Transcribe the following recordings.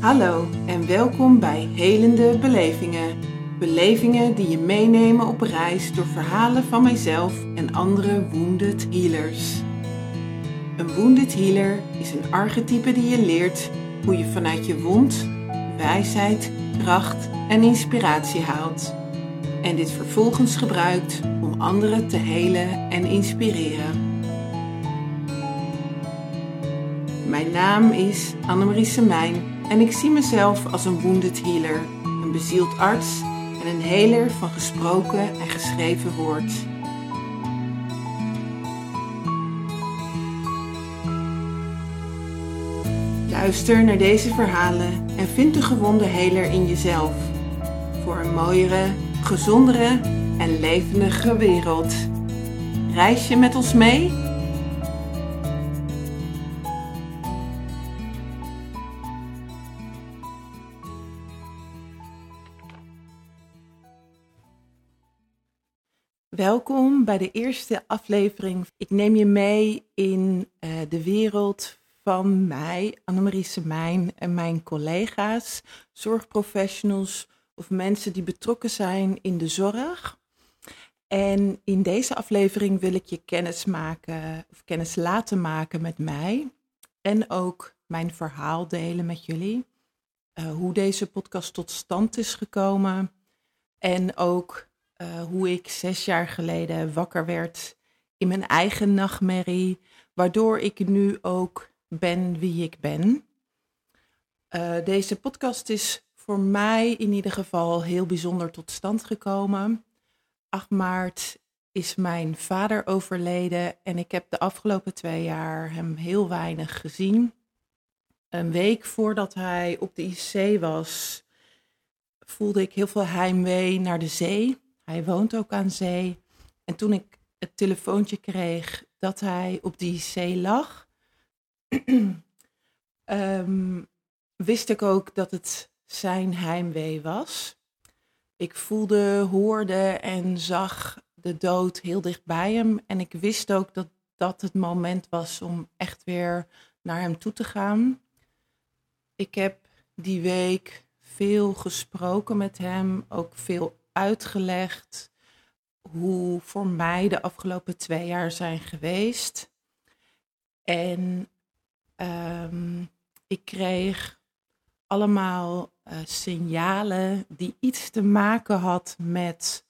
Hallo en welkom bij Helende Belevingen. Belevingen die je meenemen op reis door verhalen van mijzelf en andere wounded healers. Een wounded healer is een archetype die je leert hoe je vanuit je wond wijsheid, kracht en inspiratie haalt. En dit vervolgens gebruikt om anderen te helen en inspireren. Mijn naam is Annemarie Semijn en ik zie mezelf als een wounded healer, een bezield arts en een heler van gesproken en geschreven woord. Luister naar deze verhalen en vind de gewonde heler in jezelf. Voor een mooiere, gezondere en levendige wereld. Reis je met ons mee? Welkom bij de eerste aflevering. Ik neem je mee in uh, de wereld van mij, Annemarie Semijn en mijn collega's, zorgprofessionals of mensen die betrokken zijn in de zorg. En in deze aflevering wil ik je kennis maken of kennis laten maken met mij en ook mijn verhaal delen met jullie. Uh, hoe deze podcast tot stand is gekomen en ook uh, hoe ik zes jaar geleden wakker werd in mijn eigen nachtmerrie, waardoor ik nu ook ben wie ik ben. Uh, deze podcast is voor mij in ieder geval heel bijzonder tot stand gekomen. 8 maart is mijn vader overleden en ik heb de afgelopen twee jaar hem heel weinig gezien. Een week voordat hij op de IC was, voelde ik heel veel heimwee naar de zee. Hij woont ook aan zee. En toen ik het telefoontje kreeg dat hij op die zee lag, um, wist ik ook dat het zijn heimwee was. Ik voelde, hoorde en zag de dood heel dicht bij hem. En ik wist ook dat dat het moment was om echt weer naar hem toe te gaan. Ik heb die week veel gesproken met hem, ook veel uitgelegd hoe voor mij de afgelopen twee jaar zijn geweest. En um, ik kreeg allemaal uh, signalen die iets te maken had met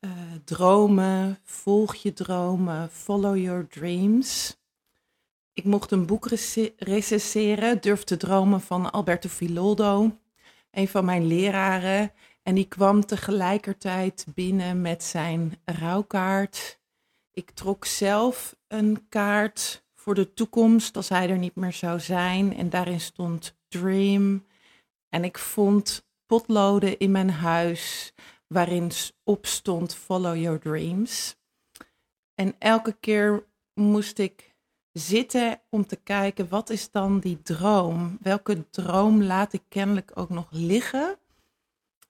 uh, dromen, volg je dromen, follow your dreams. Ik mocht een boek recenseren, Durf te dromen van Alberto Filoldo, een van mijn leraren. En die kwam tegelijkertijd binnen met zijn rouwkaart. Ik trok zelf een kaart voor de toekomst als hij er niet meer zou zijn. En daarin stond Dream. En ik vond potloden in mijn huis waarin op stond Follow Your Dreams. En elke keer moest ik zitten om te kijken wat is dan die droom? Welke droom laat ik kennelijk ook nog liggen?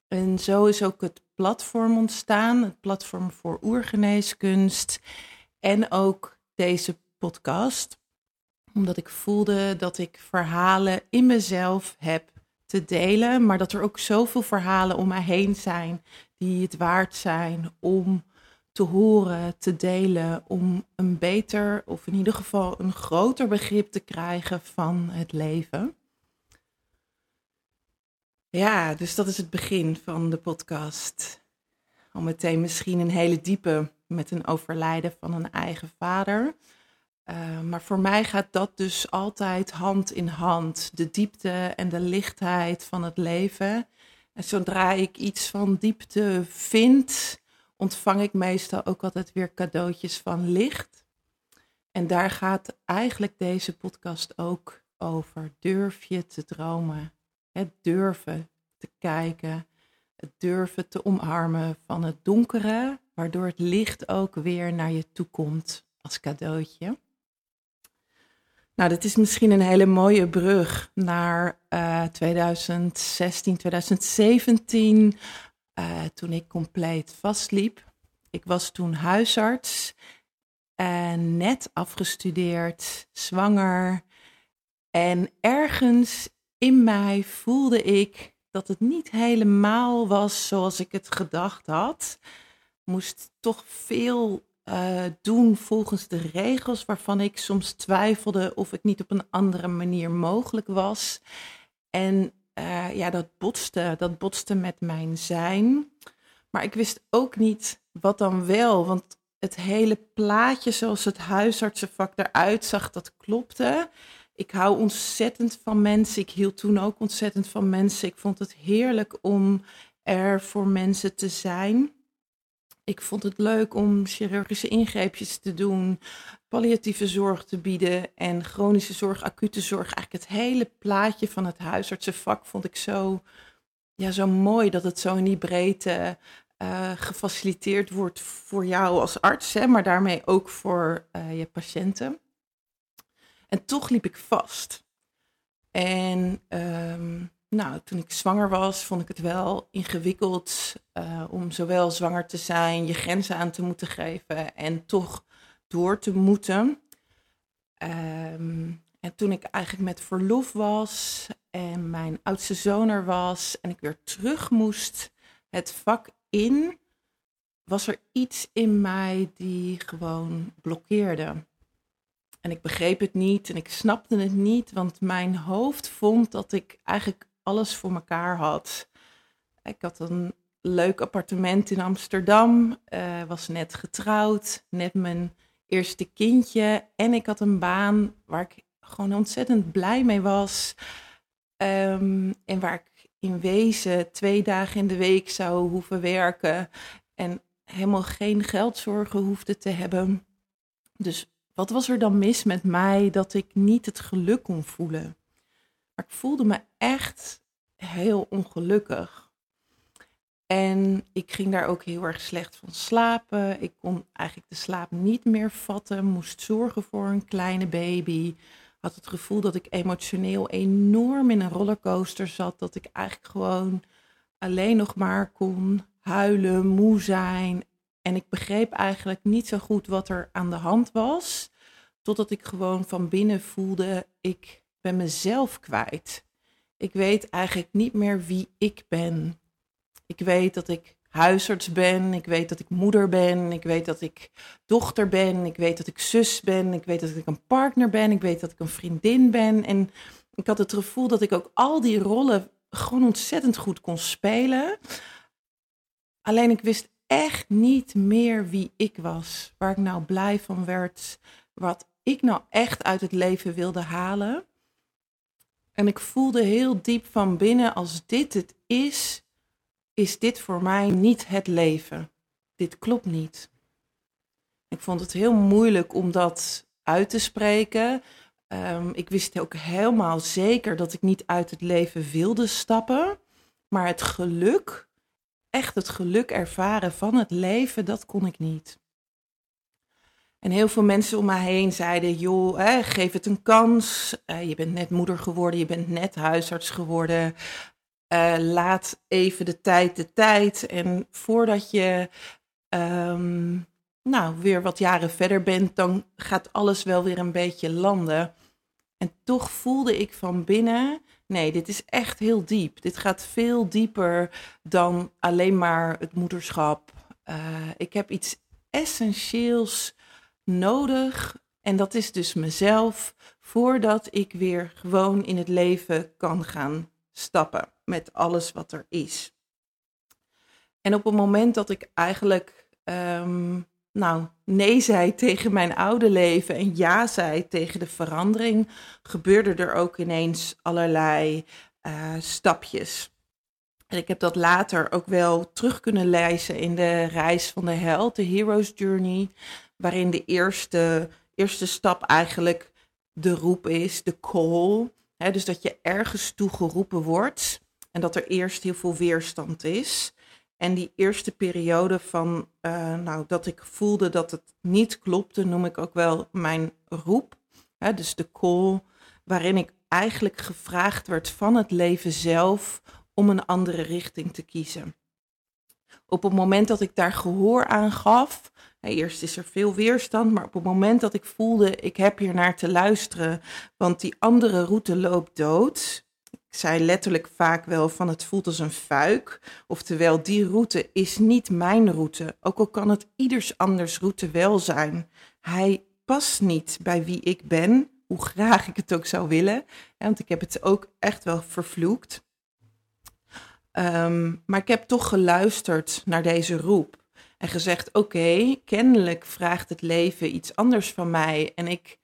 En zo is ook het platform ontstaan, het platform voor oergeneeskunst en ook deze podcast. Omdat ik voelde dat ik verhalen in mezelf heb te delen, maar dat er ook zoveel verhalen om mij heen zijn die het waard zijn om te horen, te delen, om een beter of in ieder geval een groter begrip te krijgen van het leven. Ja, dus dat is het begin van de podcast. Al meteen misschien een hele diepe met een overlijden van een eigen vader. Uh, maar voor mij gaat dat dus altijd hand in hand. De diepte en de lichtheid van het leven. En zodra ik iets van diepte vind, ontvang ik meestal ook altijd weer cadeautjes van licht. En daar gaat eigenlijk deze podcast ook over. Durf je te dromen? Het durven kijken, het durven te omarmen van het donkere, waardoor het licht ook weer naar je toe komt als cadeautje. Nou, dit is misschien een hele mooie brug naar uh, 2016, 2017, uh, toen ik compleet vastliep. Ik was toen huisarts en net afgestudeerd, zwanger. En ergens in mij voelde ik dat het niet helemaal was zoals ik het gedacht had. Moest toch veel uh, doen volgens de regels waarvan ik soms twijfelde of het niet op een andere manier mogelijk was. En uh, ja, dat botste, dat botste met mijn zijn. Maar ik wist ook niet wat dan wel, want het hele plaatje zoals het huisartsenvak eruit zag, dat klopte. Ik hou ontzettend van mensen. Ik hield toen ook ontzettend van mensen. Ik vond het heerlijk om er voor mensen te zijn. Ik vond het leuk om chirurgische ingreepjes te doen, palliatieve zorg te bieden en chronische zorg, acute zorg. Eigenlijk het hele plaatje van het huisartsenvak vond ik zo, ja, zo mooi dat het zo in die breedte uh, gefaciliteerd wordt voor jou als arts, hè, maar daarmee ook voor uh, je patiënten. En toch liep ik vast. En um, nou, toen ik zwanger was, vond ik het wel ingewikkeld uh, om zowel zwanger te zijn, je grenzen aan te moeten geven en toch door te moeten. Um, en toen ik eigenlijk met verlof was en mijn oudste zoon er was en ik weer terug moest het vak in, was er iets in mij die gewoon blokkeerde. En ik begreep het niet en ik snapte het niet, want mijn hoofd vond dat ik eigenlijk alles voor elkaar had. Ik had een leuk appartement in Amsterdam, uh, was net getrouwd, net mijn eerste kindje en ik had een baan waar ik gewoon ontzettend blij mee was. Um, en waar ik in wezen twee dagen in de week zou hoeven werken en helemaal geen geldzorgen hoefde te hebben. Dus wat was er dan mis met mij dat ik niet het geluk kon voelen? Maar ik voelde me echt heel ongelukkig. En ik ging daar ook heel erg slecht van slapen. Ik kon eigenlijk de slaap niet meer vatten. Moest zorgen voor een kleine baby. Had het gevoel dat ik emotioneel enorm in een rollercoaster zat. Dat ik eigenlijk gewoon alleen nog maar kon huilen, moe zijn. En ik begreep eigenlijk niet zo goed wat er aan de hand was. Totdat ik gewoon van binnen voelde, ik ben mezelf kwijt. Ik weet eigenlijk niet meer wie ik ben. Ik weet dat ik huisarts ben, ik weet dat ik moeder ben, ik weet dat ik dochter ben, ik weet dat ik zus ben, ik weet dat ik een partner ben, ik weet dat ik een vriendin ben. En ik had het gevoel dat ik ook al die rollen gewoon ontzettend goed kon spelen. Alleen ik wist echt niet meer wie ik was, waar ik nou blij van werd, wat ik nou echt uit het leven wilde halen. En ik voelde heel diep van binnen, als dit het is, is dit voor mij niet het leven. Dit klopt niet. Ik vond het heel moeilijk om dat uit te spreken. Um, ik wist ook helemaal zeker dat ik niet uit het leven wilde stappen. Maar het geluk, echt het geluk ervaren van het leven, dat kon ik niet. En heel veel mensen om mij heen zeiden: joh, hè, geef het een kans. Uh, je bent net moeder geworden, je bent net huisarts geworden. Uh, laat even de tijd de tijd. En voordat je um, nou, weer wat jaren verder bent, dan gaat alles wel weer een beetje landen. En toch voelde ik van binnen: nee, dit is echt heel diep. Dit gaat veel dieper dan alleen maar het moederschap. Uh, ik heb iets essentieels nodig. En dat is dus mezelf, voordat ik weer gewoon in het leven kan gaan stappen met alles wat er is. En op het moment dat ik eigenlijk um, nou, nee zei tegen mijn oude leven en ja zei tegen de verandering, gebeurde er ook ineens allerlei uh, stapjes. En ik heb dat later ook wel terug kunnen lezen in de reis van de held, de Hero's Journey waarin de eerste, eerste stap eigenlijk de roep is, de call. Hè, dus dat je ergens toe geroepen wordt en dat er eerst heel veel weerstand is. En die eerste periode van, uh, nou, dat ik voelde dat het niet klopte, noem ik ook wel mijn roep. Hè, dus de call, waarin ik eigenlijk gevraagd werd van het leven zelf om een andere richting te kiezen. Op het moment dat ik daar gehoor aan gaf, Eerst is er veel weerstand, maar op het moment dat ik voelde, ik heb hier naar te luisteren, want die andere route loopt dood. Zei letterlijk vaak wel van het voelt als een fuik. Oftewel, die route is niet mijn route. Ook al kan het ieders anders route wel zijn. Hij past niet bij wie ik ben, hoe graag ik het ook zou willen. Want ik heb het ook echt wel vervloekt. Ehm, maar ik heb toch geluisterd naar deze roep en gezegd: Oké, kennelijk vraagt het leven iets anders van mij. En ik,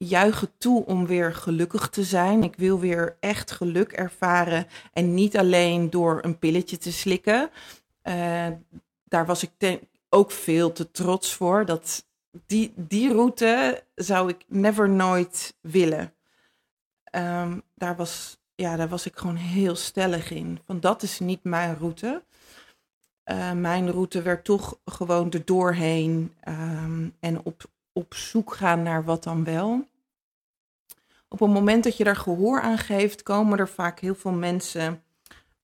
ik juich het toe om weer gelukkig te zijn. Ik wil weer echt geluk ervaren. En niet alleen door een pilletje te slikken. Uh, daar was ik ook veel te trots voor. Dat, die, die route zou ik never nooit willen. Um, daar, was, ja, daar was ik gewoon heel stellig in. Van dat is niet mijn route. Uh, mijn route werd toch gewoon er doorheen um, en op, op zoek gaan naar wat dan wel. Op het moment dat je daar gehoor aan geeft, komen er vaak heel veel mensen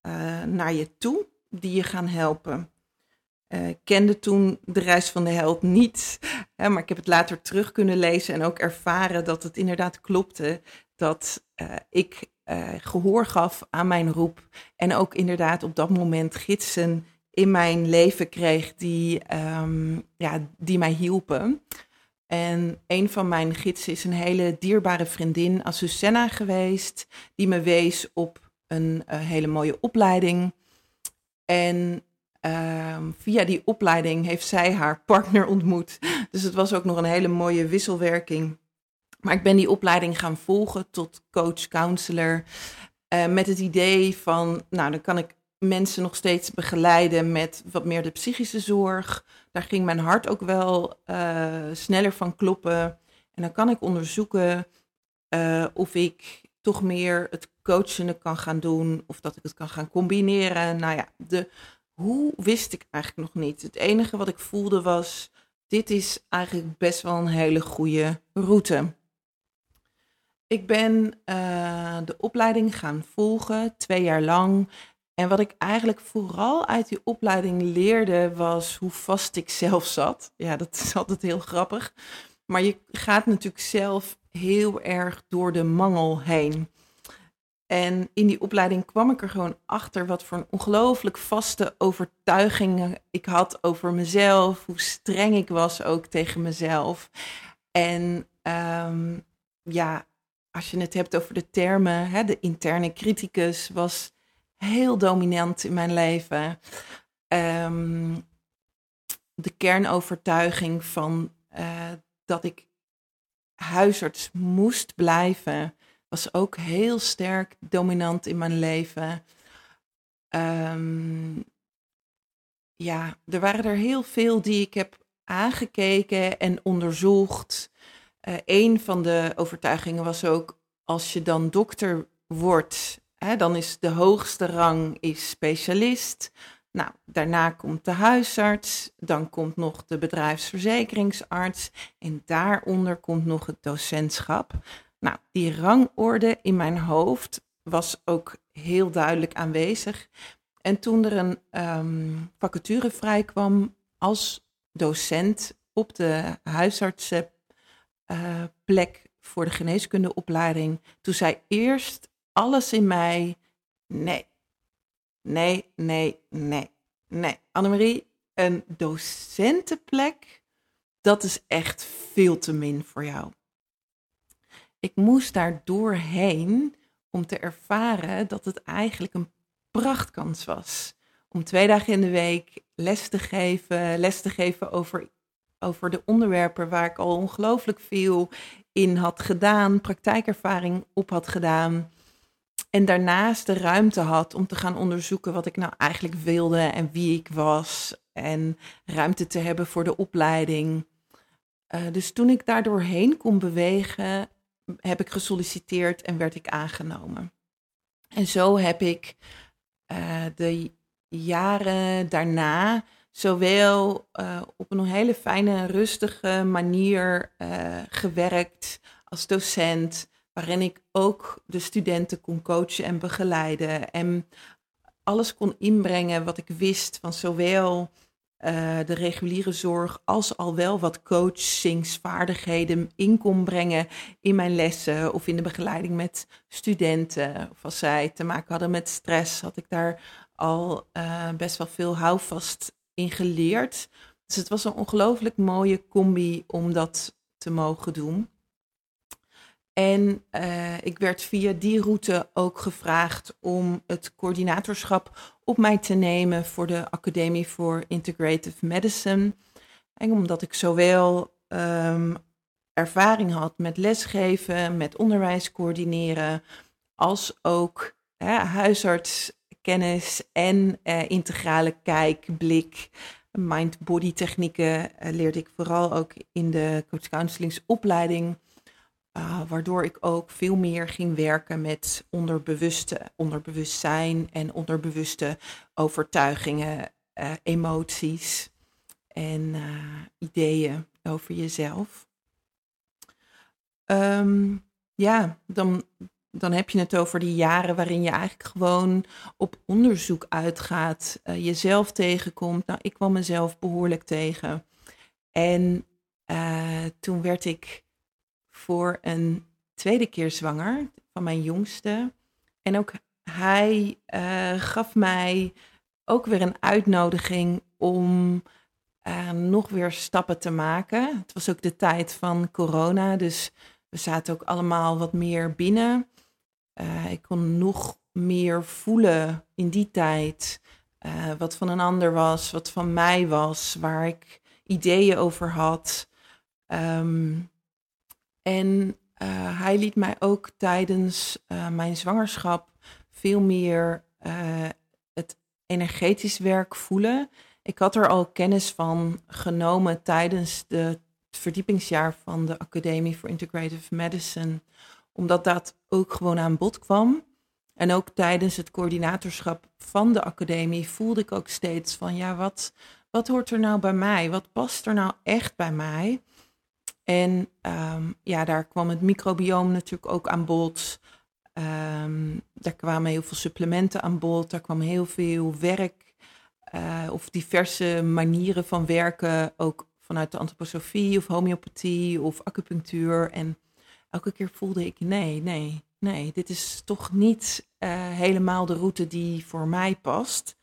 uh, naar je toe die je gaan helpen. Uh, ik kende toen de reis van de held niet, hè, maar ik heb het later terug kunnen lezen en ook ervaren dat het inderdaad klopte dat uh, ik gehoor gaf aan mijn roep en ook inderdaad op dat moment gidsen in mijn leven kreeg die, um, ja, die mij hielpen. En een van mijn gidsen is een hele dierbare vriendin, Azucena, geweest, die me wees op een hele mooie opleiding. En Um, via die opleiding heeft zij haar partner ontmoet. Dus het was ook nog een hele mooie wisselwerking. Maar ik ben die opleiding gaan volgen tot coach, counselor. Uh, met het idee van, nou, dan kan ik mensen nog steeds begeleiden met wat meer de psychische zorg. Daar ging mijn hart ook wel uh, sneller van kloppen. En dan kan ik onderzoeken uh, of ik toch meer het coachende kan gaan doen. Of dat ik het kan gaan combineren. Nou ja, de hoe wist ik eigenlijk nog niet. Het enige wat ik voelde was, dit is eigenlijk best wel een hele goede route. Ik ben uh, de opleiding gaan volgen, twee jaar lang. En wat ik eigenlijk vooral uit die opleiding leerde, was hoe vast ik zelf zat. Ja, dat is altijd heel grappig. Maar je gaat natuurlijk zelf heel erg door de mangel heen. En in die opleiding kwam ik er gewoon achter wat voor een ongelooflijk vaste overtuigingen ik had over mezelf, hoe streng ik was ook tegen mezelf. En um, ja, als je het hebt over de termen, hè, de interne criticus was heel dominant in mijn leven. Um, de kernovertuiging van uh, dat ik huisarts moest blijven was ook heel sterk dominant in mijn leven. Um, ja, er waren er heel veel die ik heb aangekeken en onderzocht. Uh, een van de overtuigingen was ook, als je dan dokter wordt, dan is de hoogste rang is specialist. Nou, daarna komt de huisarts, dan komt nog de bedrijfsverzekeringsarts en daaronder komt nog het docentschap. Nou, die rangorde in mijn hoofd was ook heel duidelijk aanwezig. En toen er een um, vacature vrijkwam als docent op de huisartsenplek uh, voor de geneeskundeopleiding, toen zei eerst alles in mij: nee, nee, nee, nee, nee. Annemarie, een docentenplek, dat is echt veel te min voor jou ik moest daar doorheen om te ervaren dat het eigenlijk een prachtkans was. Om twee dagen in de week les te geven, les te geven over, over de onderwerpen waar ik al ongelooflijk veel in had gedaan, praktijkervaring op had gedaan. En daarnaast de ruimte had om te gaan onderzoeken wat ik nou eigenlijk wilde en wie ik was. En ruimte te hebben voor de opleiding. Uh, dus toen ik daar doorheen kon bewegen, heb ik gesolliciteerd en werd ik aangenomen. En zo heb ik uh, de jaren daarna zowel uh, op een hele fijne, rustige manier gewerkt als docent, waarin ik ook de studenten kon coachen en begeleiden en alles kon inbrengen wat ik wist van zowel uh, de reguliere zorg als al wel wat coachingsvaardigheden in kon brengen in mijn lessen of in de begeleiding met studenten. Of als zij te maken hadden met stress, had ik daar al uh, best wel veel houvast in geleerd. Dus het was een ongelooflijk mooie combi om dat te mogen doen. En uh, ik werd via die route ook gevraagd om het coördinatorschap op mij te nemen voor de Academie voor Integrative Medicine. En omdat ik zowel um, ervaring had met lesgeven, met onderwijs coördineren, als ook huisartskennis en uh, integrale kijk, blik, mind-body technieken uh, leerde ik vooral ook in de coach counselingsopleiding. Uh, waardoor ik ook veel meer ging werken met onderbewuste, onderbewustzijn en onderbewuste overtuigingen, uh, emoties en uh, ideeën over jezelf. Um, ja, dan, dan heb je het over die jaren waarin je eigenlijk gewoon op onderzoek uitgaat, jezelf tegenkomt. Nou, ik kwam mezelf behoorlijk tegen. En toen werd ik voor een tweede keer zwanger van mijn jongste. En ook hij uh, gaf mij ook weer een uitnodiging om uh, nog weer stappen te maken. Het was ook de tijd van corona, dus we zaten ook allemaal wat meer binnen. Uh, ik kon nog meer voelen in die tijd wat van een ander was, wat van mij was, waar ik ideeën over had. Um, en uh, hij liet mij ook tijdens uh, mijn zwangerschap veel meer uh, het energetisch werk voelen. Ik had er al kennis van genomen tijdens de, het verdiepingsjaar van de Academie voor Integrative Medicine, omdat dat ook gewoon aan bod kwam. En ook tijdens het coördinatorschap van de academie voelde ik ook steeds van ja, wat, wat hoort er nou bij mij? Wat past er nou echt bij mij? En um, ja, daar kwam het microbioom natuurlijk ook aan bod. Um, daar kwamen heel veel supplementen aan bod. Daar kwam heel veel werk uh, of diverse manieren van werken. Ook vanuit de antroposofie of homeopathie of acupunctuur. En elke keer voelde ik, nee, nee, nee, dit is toch niet uh, helemaal de route die voor mij past.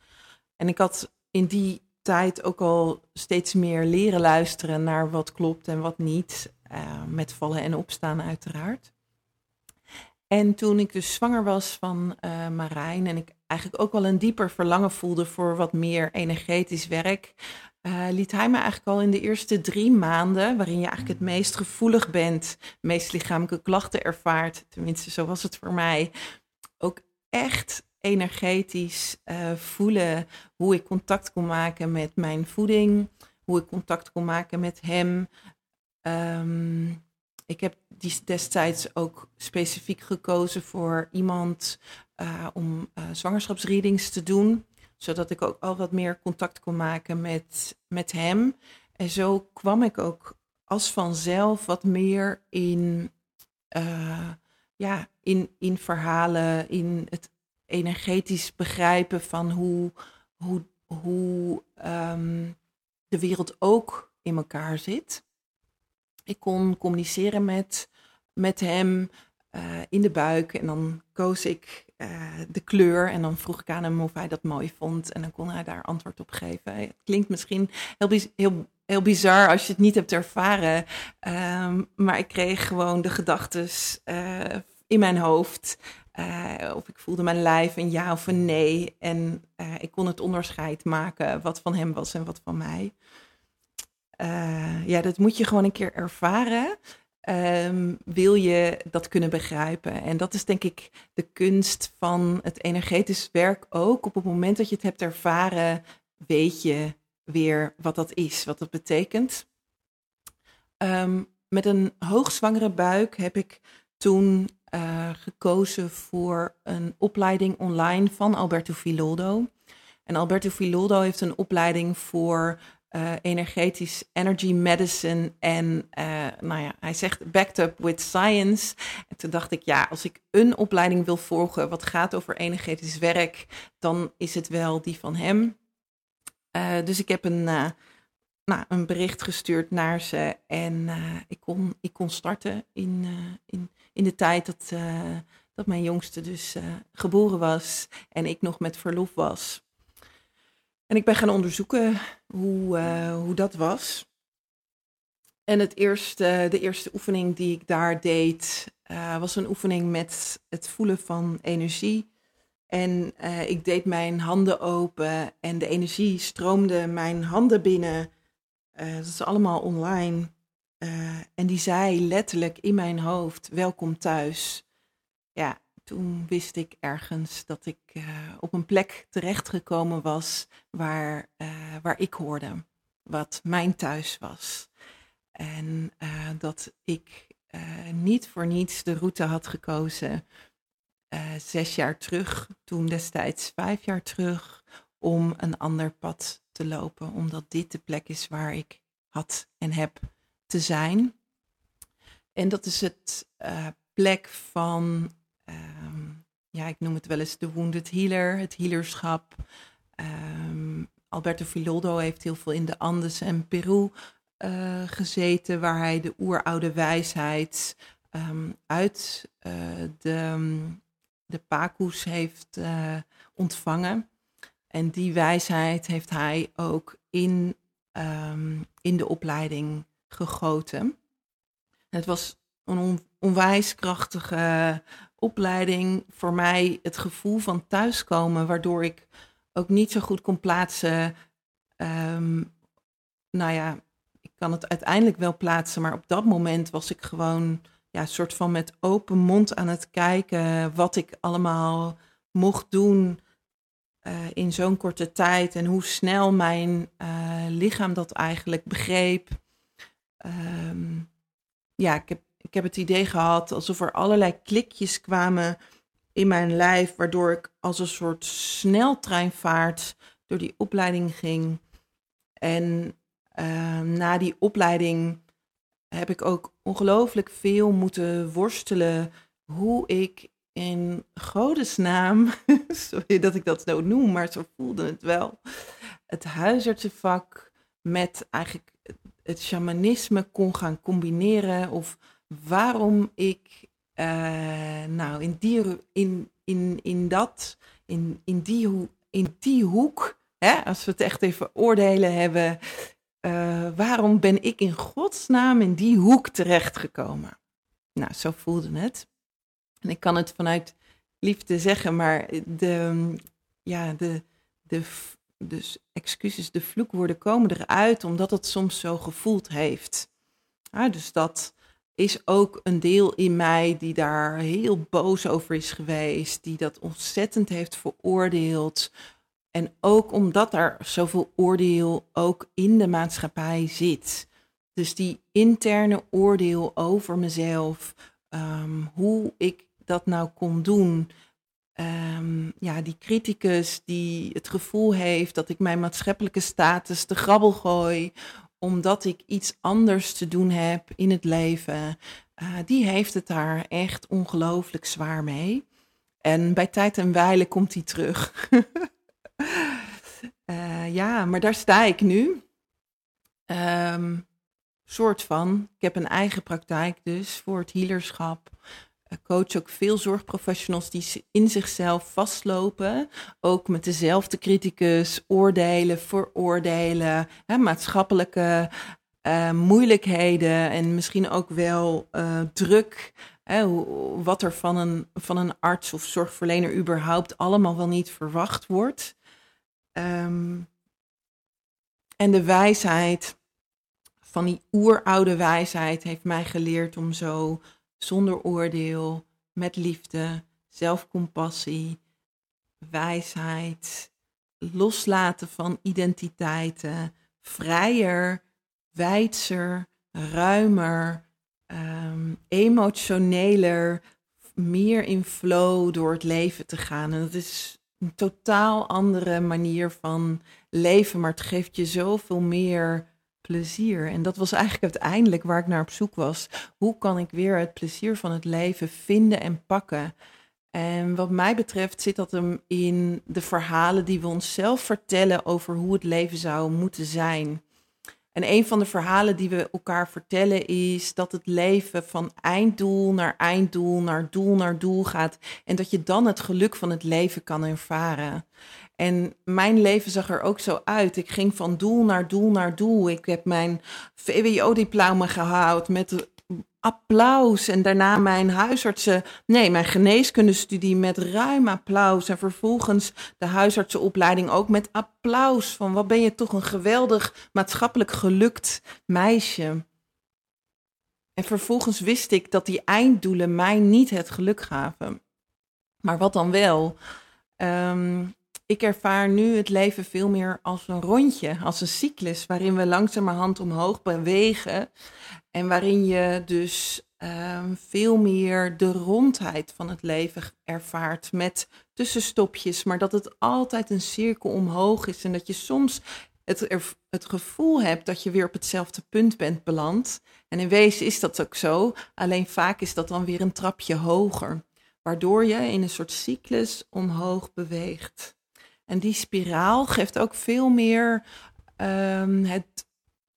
En ik had in die tijd ook al steeds meer leren luisteren naar wat klopt en wat niet. Uh, met vallen en opstaan uiteraard. En toen ik dus zwanger was van uh, Marijn en ik eigenlijk ook wel een dieper verlangen voelde voor wat meer energetisch werk, uh, liet hij me eigenlijk al in de eerste drie maanden, waarin je eigenlijk het meest gevoelig bent, meest lichamelijke klachten ervaart, tenminste zo was het voor mij, ook echt energetisch uh, voelen hoe ik contact kon maken met mijn voeding, hoe ik contact kon maken met hem. Um, ik heb die destijds ook specifiek gekozen voor iemand uh, om uh, zwangerschapsreadings te doen, zodat ik ook al wat meer contact kon maken met, met hem. En zo kwam ik ook als vanzelf wat meer in, ja, in, in verhalen, in het energetisch begrijpen van hoe, hoe, hoe um, de wereld ook in elkaar zit. Ik kon communiceren met, met hem uh, in de buik en dan koos ik uh, de kleur en dan vroeg ik aan hem of hij dat mooi vond en dan kon hij daar antwoord op geven. Het klinkt misschien heel, heel, heel bizar als je het niet hebt ervaren, um, maar ik kreeg gewoon de gedachten uh, in mijn hoofd. Uh, of ik voelde mijn lijf een ja of een nee. En uh, ik kon het onderscheid maken wat van hem was en wat van mij. Uh, ja, dat moet je gewoon een keer ervaren. Um, wil je dat kunnen begrijpen? En dat is denk ik de kunst van het energetisch werk ook. Op het moment dat je het hebt ervaren, weet je weer wat dat is, wat dat betekent. Um, met een hoogzwangere buik heb ik toen uh, gekozen voor een opleiding online van Alberto Filoldo. En Alberto Filoldo heeft een opleiding voor uh, energetisch energy medicine. En uh, nou ja, hij zegt backed up with science. En toen dacht ik, ja, als ik een opleiding wil volgen wat gaat over energetisch werk, dan is het wel die van hem. Dus ik heb een, nou, een bericht gestuurd naar ze en ik, kon, ik kon starten in, in, in de tijd dat, dat mijn jongste dus geboren was en ik nog met verlof was. En ik ben gaan onderzoeken hoe, hoe dat was. En het eerste, de eerste oefening die ik daar deed, was een oefening met het voelen van energie. En ik deed mijn handen open en de energie stroomde mijn handen binnen. Dat is allemaal online. En die zei letterlijk in mijn hoofd: Welkom thuis. Ja, toen wist ik ergens dat ik op een plek terechtgekomen was waar, waar ik hoorde, wat mijn thuis was. En dat ik niet voor niets de route had gekozen zes jaar terug, toen destijds vijf jaar terug, om een ander pad te lopen, omdat dit de plek is waar ik had en heb te zijn. En dat is het plek van, um, ja, ik noem het wel eens de wounded healer, het healerschap. Um, Alberto Filoldo heeft heel veel in de Andes en Peru uh, gezeten, waar hij de oeroude wijsheid um, uit uh, de, de Pakus heeft ontvangen. En die wijsheid heeft hij ook in, in de opleiding gegoten. Het was een on, onwijs krachtige opleiding. Voor mij het gevoel van thuiskomen, waardoor ik ook niet zo goed kon plaatsen. Um, nou ja, kan het uiteindelijk wel plaatsen. Maar op dat moment was ik gewoon ja, soort van met open mond aan het kijken wat ik allemaal mocht doen uh, in zo'n korte tijd. En hoe snel mijn uh, lichaam dat eigenlijk begreep. Um, ja, ik heb, ik heb het idee gehad alsof er allerlei klikjes kwamen in mijn lijf, waardoor ik als een soort sneltreinvaart door die opleiding ging. En Ehm, na die opleiding heb ik ook ongelooflijk veel moeten worstelen hoe ik in godesnaam, sorry dat ik dat zo noem, maar zo voelde het wel, het huisartsenvak met eigenlijk het shamanisme kon gaan combineren of waarom ik uh, nou in die in, in, in dat in, in die in die hoek hè, als we het echt even oordelen hebben uh, waarom ben ik in godsnaam in die hoek terechtgekomen? Nou, zo voelde het. En ik kan het vanuit liefde zeggen, maar de, ja, de, de, dus excuses, de vloekwoorden komen eruit omdat het soms zo gevoeld heeft. Ja, dus dat is ook een deel in mij die daar heel boos over is geweest, die dat ontzettend heeft veroordeeld, en ook omdat er zoveel oordeel ook in de maatschappij zit. Dus die interne oordeel over mezelf, um, hoe ik dat nou kon doen. Um, ja, die criticus die het gevoel heeft dat ik mijn maatschappelijke status te grabbel gooi, omdat ik iets anders te doen heb in het leven, uh, die heeft het daar echt ongelooflijk zwaar mee. En bij tijd en wijle komt hij terug. Uh, ja, maar daar sta ik nu. Um, soort van. Ik heb een eigen praktijk dus voor het healerschap. Coach ook veel zorgprofessionals die in zichzelf vastlopen. Ook met dezelfde criticus, oordelen, vooroordelen, hè, maatschappelijke uh, moeilijkheden en misschien ook wel uh, druk. Hè, wat er van een, van een arts of zorgverlener überhaupt allemaal wel niet verwacht wordt. Um, en de wijsheid van die oeroude wijsheid heeft mij geleerd om zo zonder oordeel, met liefde, zelfcompassie, wijsheid, loslaten van identiteiten, vrijer, wijdser, ruimer, um, emotioneler, meer in flow door het leven te gaan. En dat is een totaal andere manier van leven, maar het geeft je zoveel meer plezier. En dat was eigenlijk uiteindelijk waar ik naar op zoek was. Hoe kan ik weer het plezier van het leven vinden en pakken? En wat mij betreft zit dat hem in de verhalen die we onszelf vertellen over hoe het leven zou moeten zijn. En een van de verhalen die we elkaar vertellen is dat het leven van einddoel naar einddoel, naar doel naar doel gaat. En dat je dan het geluk van het leven kan ervaren. En mijn leven zag er ook zo uit. Ik ging van doel naar doel naar doel. Ik heb mijn VWO-diploma gehaald met applaus. En daarna mijn huisartsen, nee, mijn geneeskundestudie met ruim applaus. En vervolgens de huisartsenopleiding ook met applaus. Van wat ben je toch een geweldig maatschappelijk gelukt meisje. En vervolgens wist ik dat die einddoelen mij niet het geluk gaven. Maar wat dan wel? Ehm, ik ervaar nu het leven veel meer als een rondje, als een cyclus, waarin we langzamerhand omhoog bewegen. En waarin je dus um, veel meer de rondheid van het leven ervaart met tussenstopjes, maar dat het altijd een cirkel omhoog is en dat je soms het, het gevoel hebt dat je weer op hetzelfde punt bent beland. En in wezen is dat ook zo, alleen vaak is dat dan weer een trapje hoger, waardoor je in een soort cyclus omhoog beweegt. En die spiraal geeft ook veel meer um, het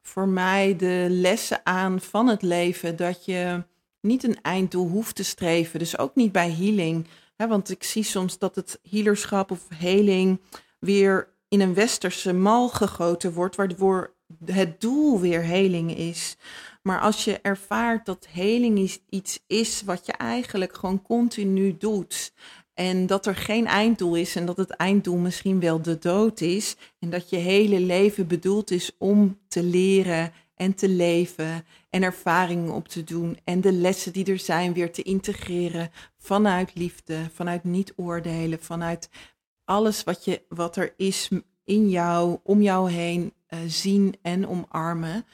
voor mij de lessen aan van het leven. Dat je niet een einddoel hoeft te streven. Dus ook niet bij healing. Hè, want ik zie soms dat het healerschap of heling weer in een westerse mal gegoten wordt, waardoor het doel weer heling is. Maar als je ervaart dat heling iets is wat je eigenlijk gewoon continu doet. En dat er geen einddoel is en dat het einddoel misschien wel de dood is. En dat je hele leven bedoeld is om te leren en te leven en ervaringen op te doen. En de lessen die er zijn weer te integreren vanuit liefde, vanuit niet oordelen, vanuit alles wat, je, wat er is in jou, om jou heen uh, zien en omarmen.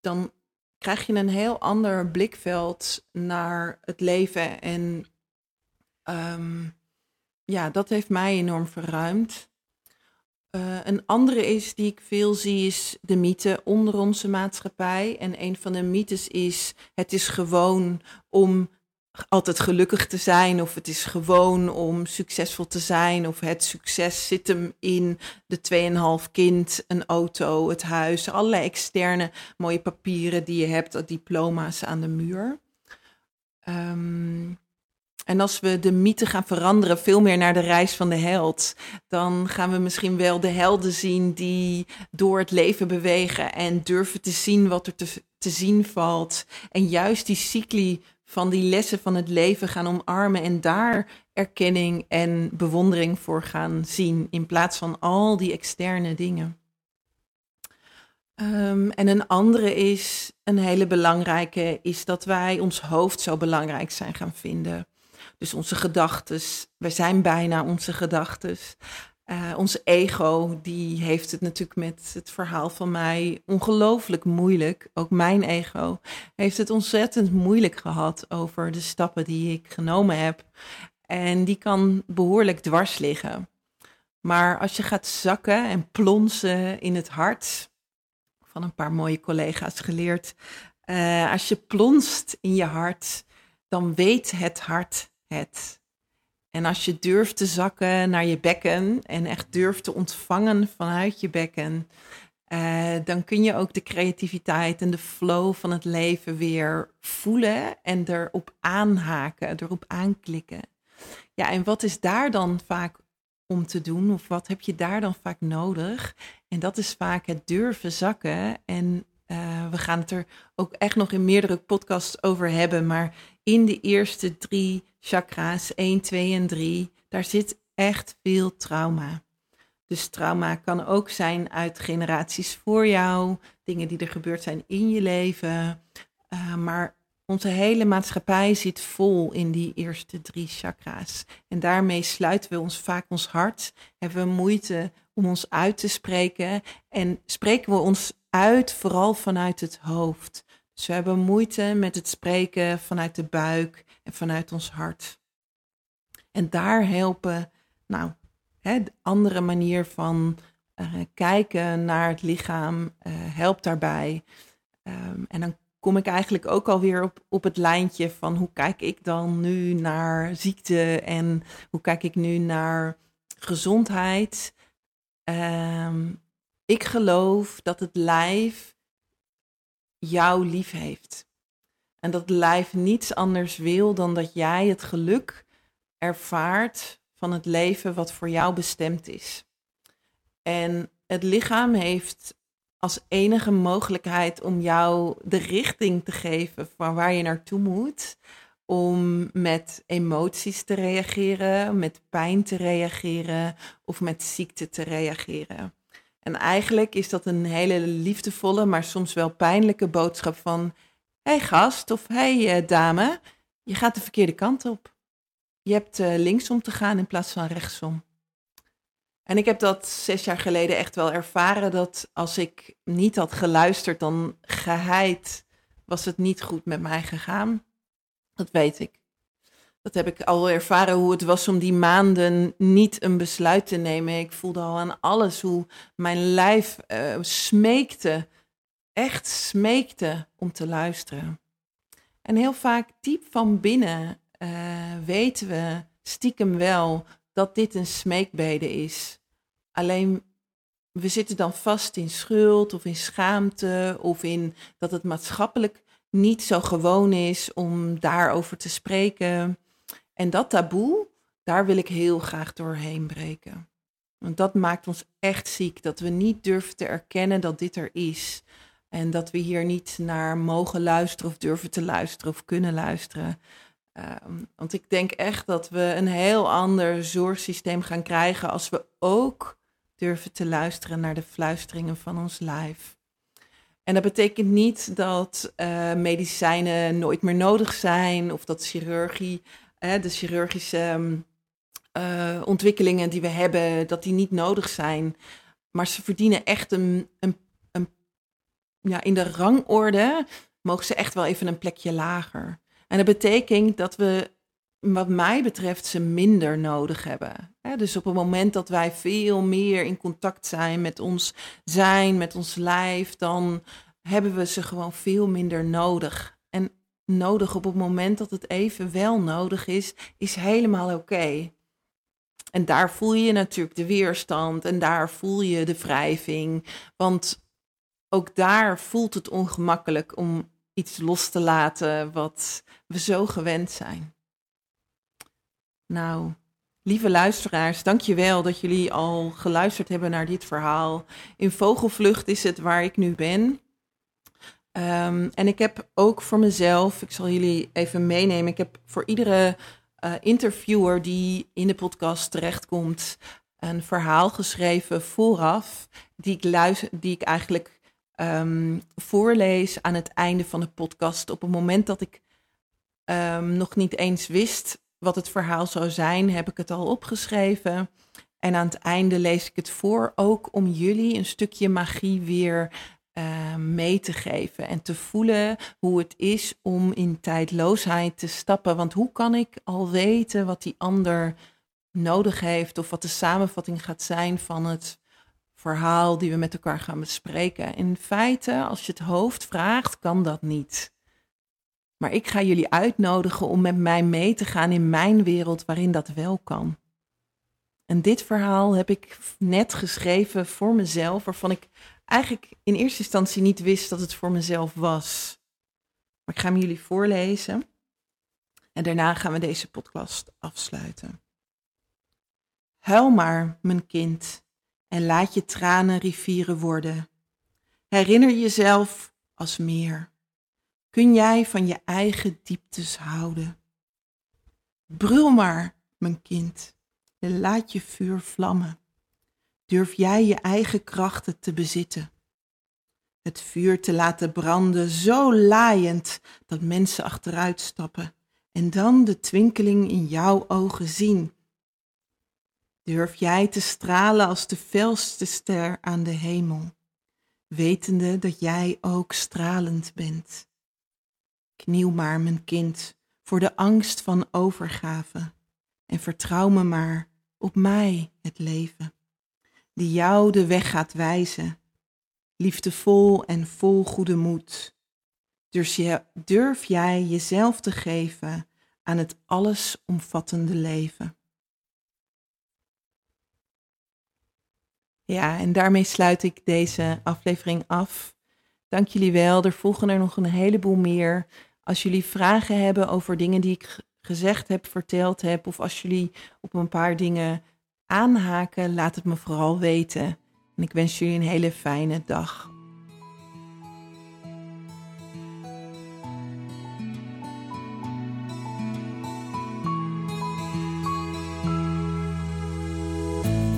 Dan krijg je een heel ander blikveld naar het leven en... Um, ja, dat heeft mij enorm verruimd. Uh, een andere is die ik veel zie, is de mythe onder onze maatschappij. En een van de mythes is: het is gewoon om altijd gelukkig te zijn, of het is gewoon om succesvol te zijn, of het succes zit hem in de 2,5 kind, een auto, het huis, allerlei externe mooie papieren die je hebt, diploma's aan de muur. Um, en als we de mythe gaan veranderen, veel meer naar de reis van de held, dan gaan we misschien wel de helden zien die door het leven bewegen en durven te zien wat er te, te zien valt. En juist die cycli van die lessen van het leven gaan omarmen en daar erkenning en bewondering voor gaan zien, in plaats van al die externe dingen. Um, en een andere is, een hele belangrijke, is dat wij ons hoofd zo belangrijk zijn gaan vinden. Dus onze gedachten, we zijn bijna onze gedachten. Uh, onze ego, die heeft het natuurlijk met het verhaal van mij ongelooflijk moeilijk. Ook mijn ego heeft het ontzettend moeilijk gehad over de stappen die ik genomen heb. En die kan behoorlijk dwars liggen. Maar als je gaat zakken en plonsen in het hart, van een paar mooie collega's geleerd. Uh, als je plonst in je hart, dan weet het hart het. En als je durft te zakken naar je bekken en echt durft te ontvangen vanuit je bekken, uh, dan kun je ook de creativiteit en de flow van het leven weer voelen en erop aanhaken, erop aanklikken. Ja, en wat is daar dan vaak om te doen? Of wat heb je daar dan vaak nodig? En dat is vaak het durven zakken. En uh, we gaan het er ook echt nog in meerdere podcasts over hebben. Maar in de eerste drie chakra's, 1, 2 en 3, daar zit echt veel trauma. Dus trauma kan ook zijn uit generaties voor jou, dingen die er gebeurd zijn in je leven. Uh, maar onze hele maatschappij zit vol in die eerste drie chakra's. En daarmee sluiten we ons vaak ons hart, hebben we moeite om ons uit te spreken en spreken we ons uit vooral vanuit het hoofd. We hebben moeite met het spreken vanuit de buik en vanuit ons hart. En daar helpen, nou, hè, de andere manier van uh, kijken naar het lichaam uh, helpt daarbij. Um, en dan kom ik eigenlijk ook alweer op, op het lijntje van hoe kijk ik dan nu naar ziekte en hoe kijk ik nu naar gezondheid. Ehm, ik geloof dat het lijf jou lief heeft. En dat lijf niets anders wil dan dat jij het geluk ervaart van het leven wat voor jou bestemd is. En het lichaam heeft als enige mogelijkheid om jou de richting te geven van waar je naartoe moet. Om met emoties te reageren, met pijn te reageren of met ziekte te reageren. En eigenlijk is dat een hele liefdevolle, maar soms wel pijnlijke boodschap van: hey gast of hey uh, dame, je gaat de verkeerde kant op. Je hebt uh, linksom te gaan in plaats van rechtsom. En ik heb dat zes jaar geleden echt wel ervaren dat als ik niet had geluisterd, dan geheid was het niet goed met mij gegaan. Dat weet ik. Dat heb ik al ervaren hoe het was om die maanden niet een besluit te nemen. Ik voelde al aan alles hoe mijn lijf uh, smeekte, echt smeekte om te luisteren. En heel vaak diep van binnen uh, weten we stiekem wel dat dit een smeekbede is. Alleen we zitten dan vast in schuld of in schaamte of in dat het maatschappelijk niet zo gewoon is om daarover te spreken. En dat taboe, daar wil ik heel graag doorheen breken. Want dat maakt ons echt ziek, dat we niet durven te erkennen dat dit er is. En dat we hier niet naar mogen luisteren of durven te luisteren of kunnen luisteren. Um, want ik denk echt dat we een heel ander zorgsysteem gaan krijgen als we ook durven te luisteren naar de fluisteringen van ons lijf. En dat betekent niet dat uh, medicijnen nooit meer nodig zijn of dat chirurgie, uh, de chirurgische uh, ontwikkelingen die we hebben, dat die niet nodig zijn. Maar ze verdienen echt een, een, een, ja, in de rangorde mogen ze echt wel even een plekje lager. En dat betekent dat we, wat mij betreft, ze minder nodig hebben. dus op het moment dat wij veel meer in contact zijn met ons zijn, met ons lijf, dan hebben we ze gewoon veel minder nodig. En nodig op het moment dat het even wel nodig is, is helemaal oké. En daar voel je natuurlijk de weerstand en daar voel je de wrijving. Want ook daar voelt het ongemakkelijk om iets los te laten wat we zo gewend zijn. Nou, lieve luisteraars, dankjewel dat jullie al geluisterd hebben naar dit verhaal. In Vogelvlucht is het waar ik nu ben. Um, en ik heb ook voor mezelf, ik zal jullie even meenemen, ik heb voor iedere uh, interviewer die in de podcast terechtkomt, een verhaal geschreven vooraf, die ik, luister, die ik eigenlijk um, voorlees aan het einde van de podcast. Op het moment dat ik um, nog niet eens wist wat het verhaal zou zijn, heb ik het al opgeschreven. En aan het einde lees ik het voor, ook om jullie een stukje magie weer uh, mee te geven en te voelen hoe het is om in tijdloosheid te stappen. Want hoe kan ik al weten wat die ander nodig heeft of wat de samenvatting gaat zijn van het verhaal die we met elkaar gaan bespreken. In feite, als je het hoofd vraagt, kan dat niet. Maar ik ga jullie uitnodigen om met mij mee te gaan in mijn wereld waarin dat wel kan. En dit verhaal heb ik net geschreven voor mezelf, waarvan ik eigenlijk in eerste instantie niet wist dat het voor mezelf was. Maar ik ga hem jullie voorlezen. En daarna gaan we deze podcast afsluiten. Huil maar, mijn kind, en laat je tranen rivieren worden. Herinner jezelf als meer. Kun jij van je eigen dieptes houden? Brul maar, mijn kind, en laat je vuur vlammen. Durf jij je eigen krachten te bezitten? Het vuur te laten branden zo laaiend dat mensen achteruit stappen en dan de twinkeling in jouw ogen zien Durf jij te stralen als de felste ster aan de hemel, wetende dat jij ook stralend bent. Kniel maar, mijn kind, voor de angst van overgave en vertrouw me maar op mij, het leven, die jou de weg gaat wijzen, liefdevol en vol goede moed. Je, durf jij jezelf te geven aan het allesomvattende leven? Ja, en daarmee sluit ik deze aflevering af. Dank jullie wel. Er volgen er nog een heleboel meer. Als jullie vragen hebben over dingen die ik gezegd heb, verteld heb, of als jullie op een paar dingen aanhaken, laat het me vooral weten. En ik wens jullie een hele fijne dag.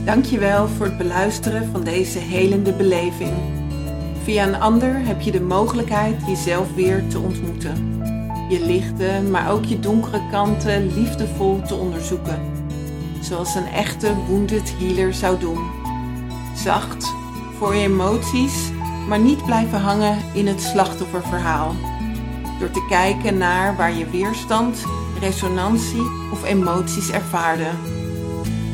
Dankjewel voor het beluisteren van deze helende beleving. Via een ander heb je de mogelijkheid jezelf weer te ontmoeten. Je lichte, maar ook je donkere kanten liefdevol te onderzoeken. Zoals een echte wounded healer zou doen. Zacht, voor je emoties, maar niet blijven hangen in het slachtofferverhaal. Door te kijken naar waar je weerstand, resonantie of emoties ervaarde.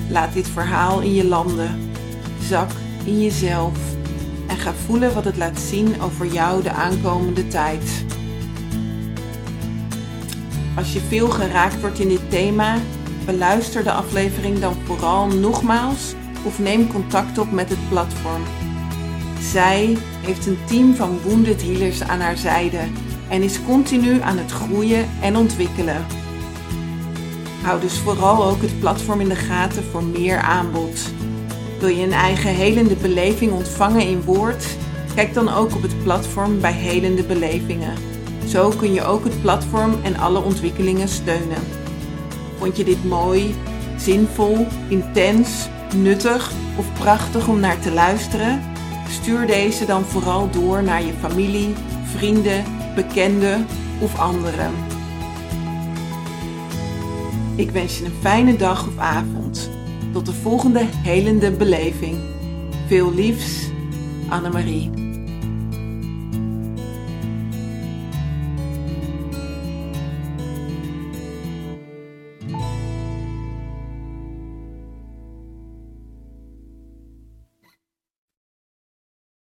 Laat dit verhaal in je landen. Zak in jezelf. En ga voelen wat het laat zien over jou de aankomende tijd. Als je veel geraakt wordt in dit thema, beluister de aflevering dan vooral nogmaals of neem contact op met het platform. Zij heeft een team van wounded healers aan haar zijde en is continu aan het groeien en ontwikkelen. Hou dus vooral ook het platform in de gaten voor meer aanbod. Wil je een eigen helende beleving ontvangen in woord? Kijk dan ook op het platform bij Helende Belevingen. Zo kun je ook het platform en alle ontwikkelingen steunen. Vond je dit mooi, zinvol, intens, nuttig of prachtig om naar te luisteren? Stuur deze dan vooral door naar je familie, vrienden, bekenden of anderen. Ik wens je een fijne dag of avond. Tot de volgende helende beleving. Veel liefs, Annemarie.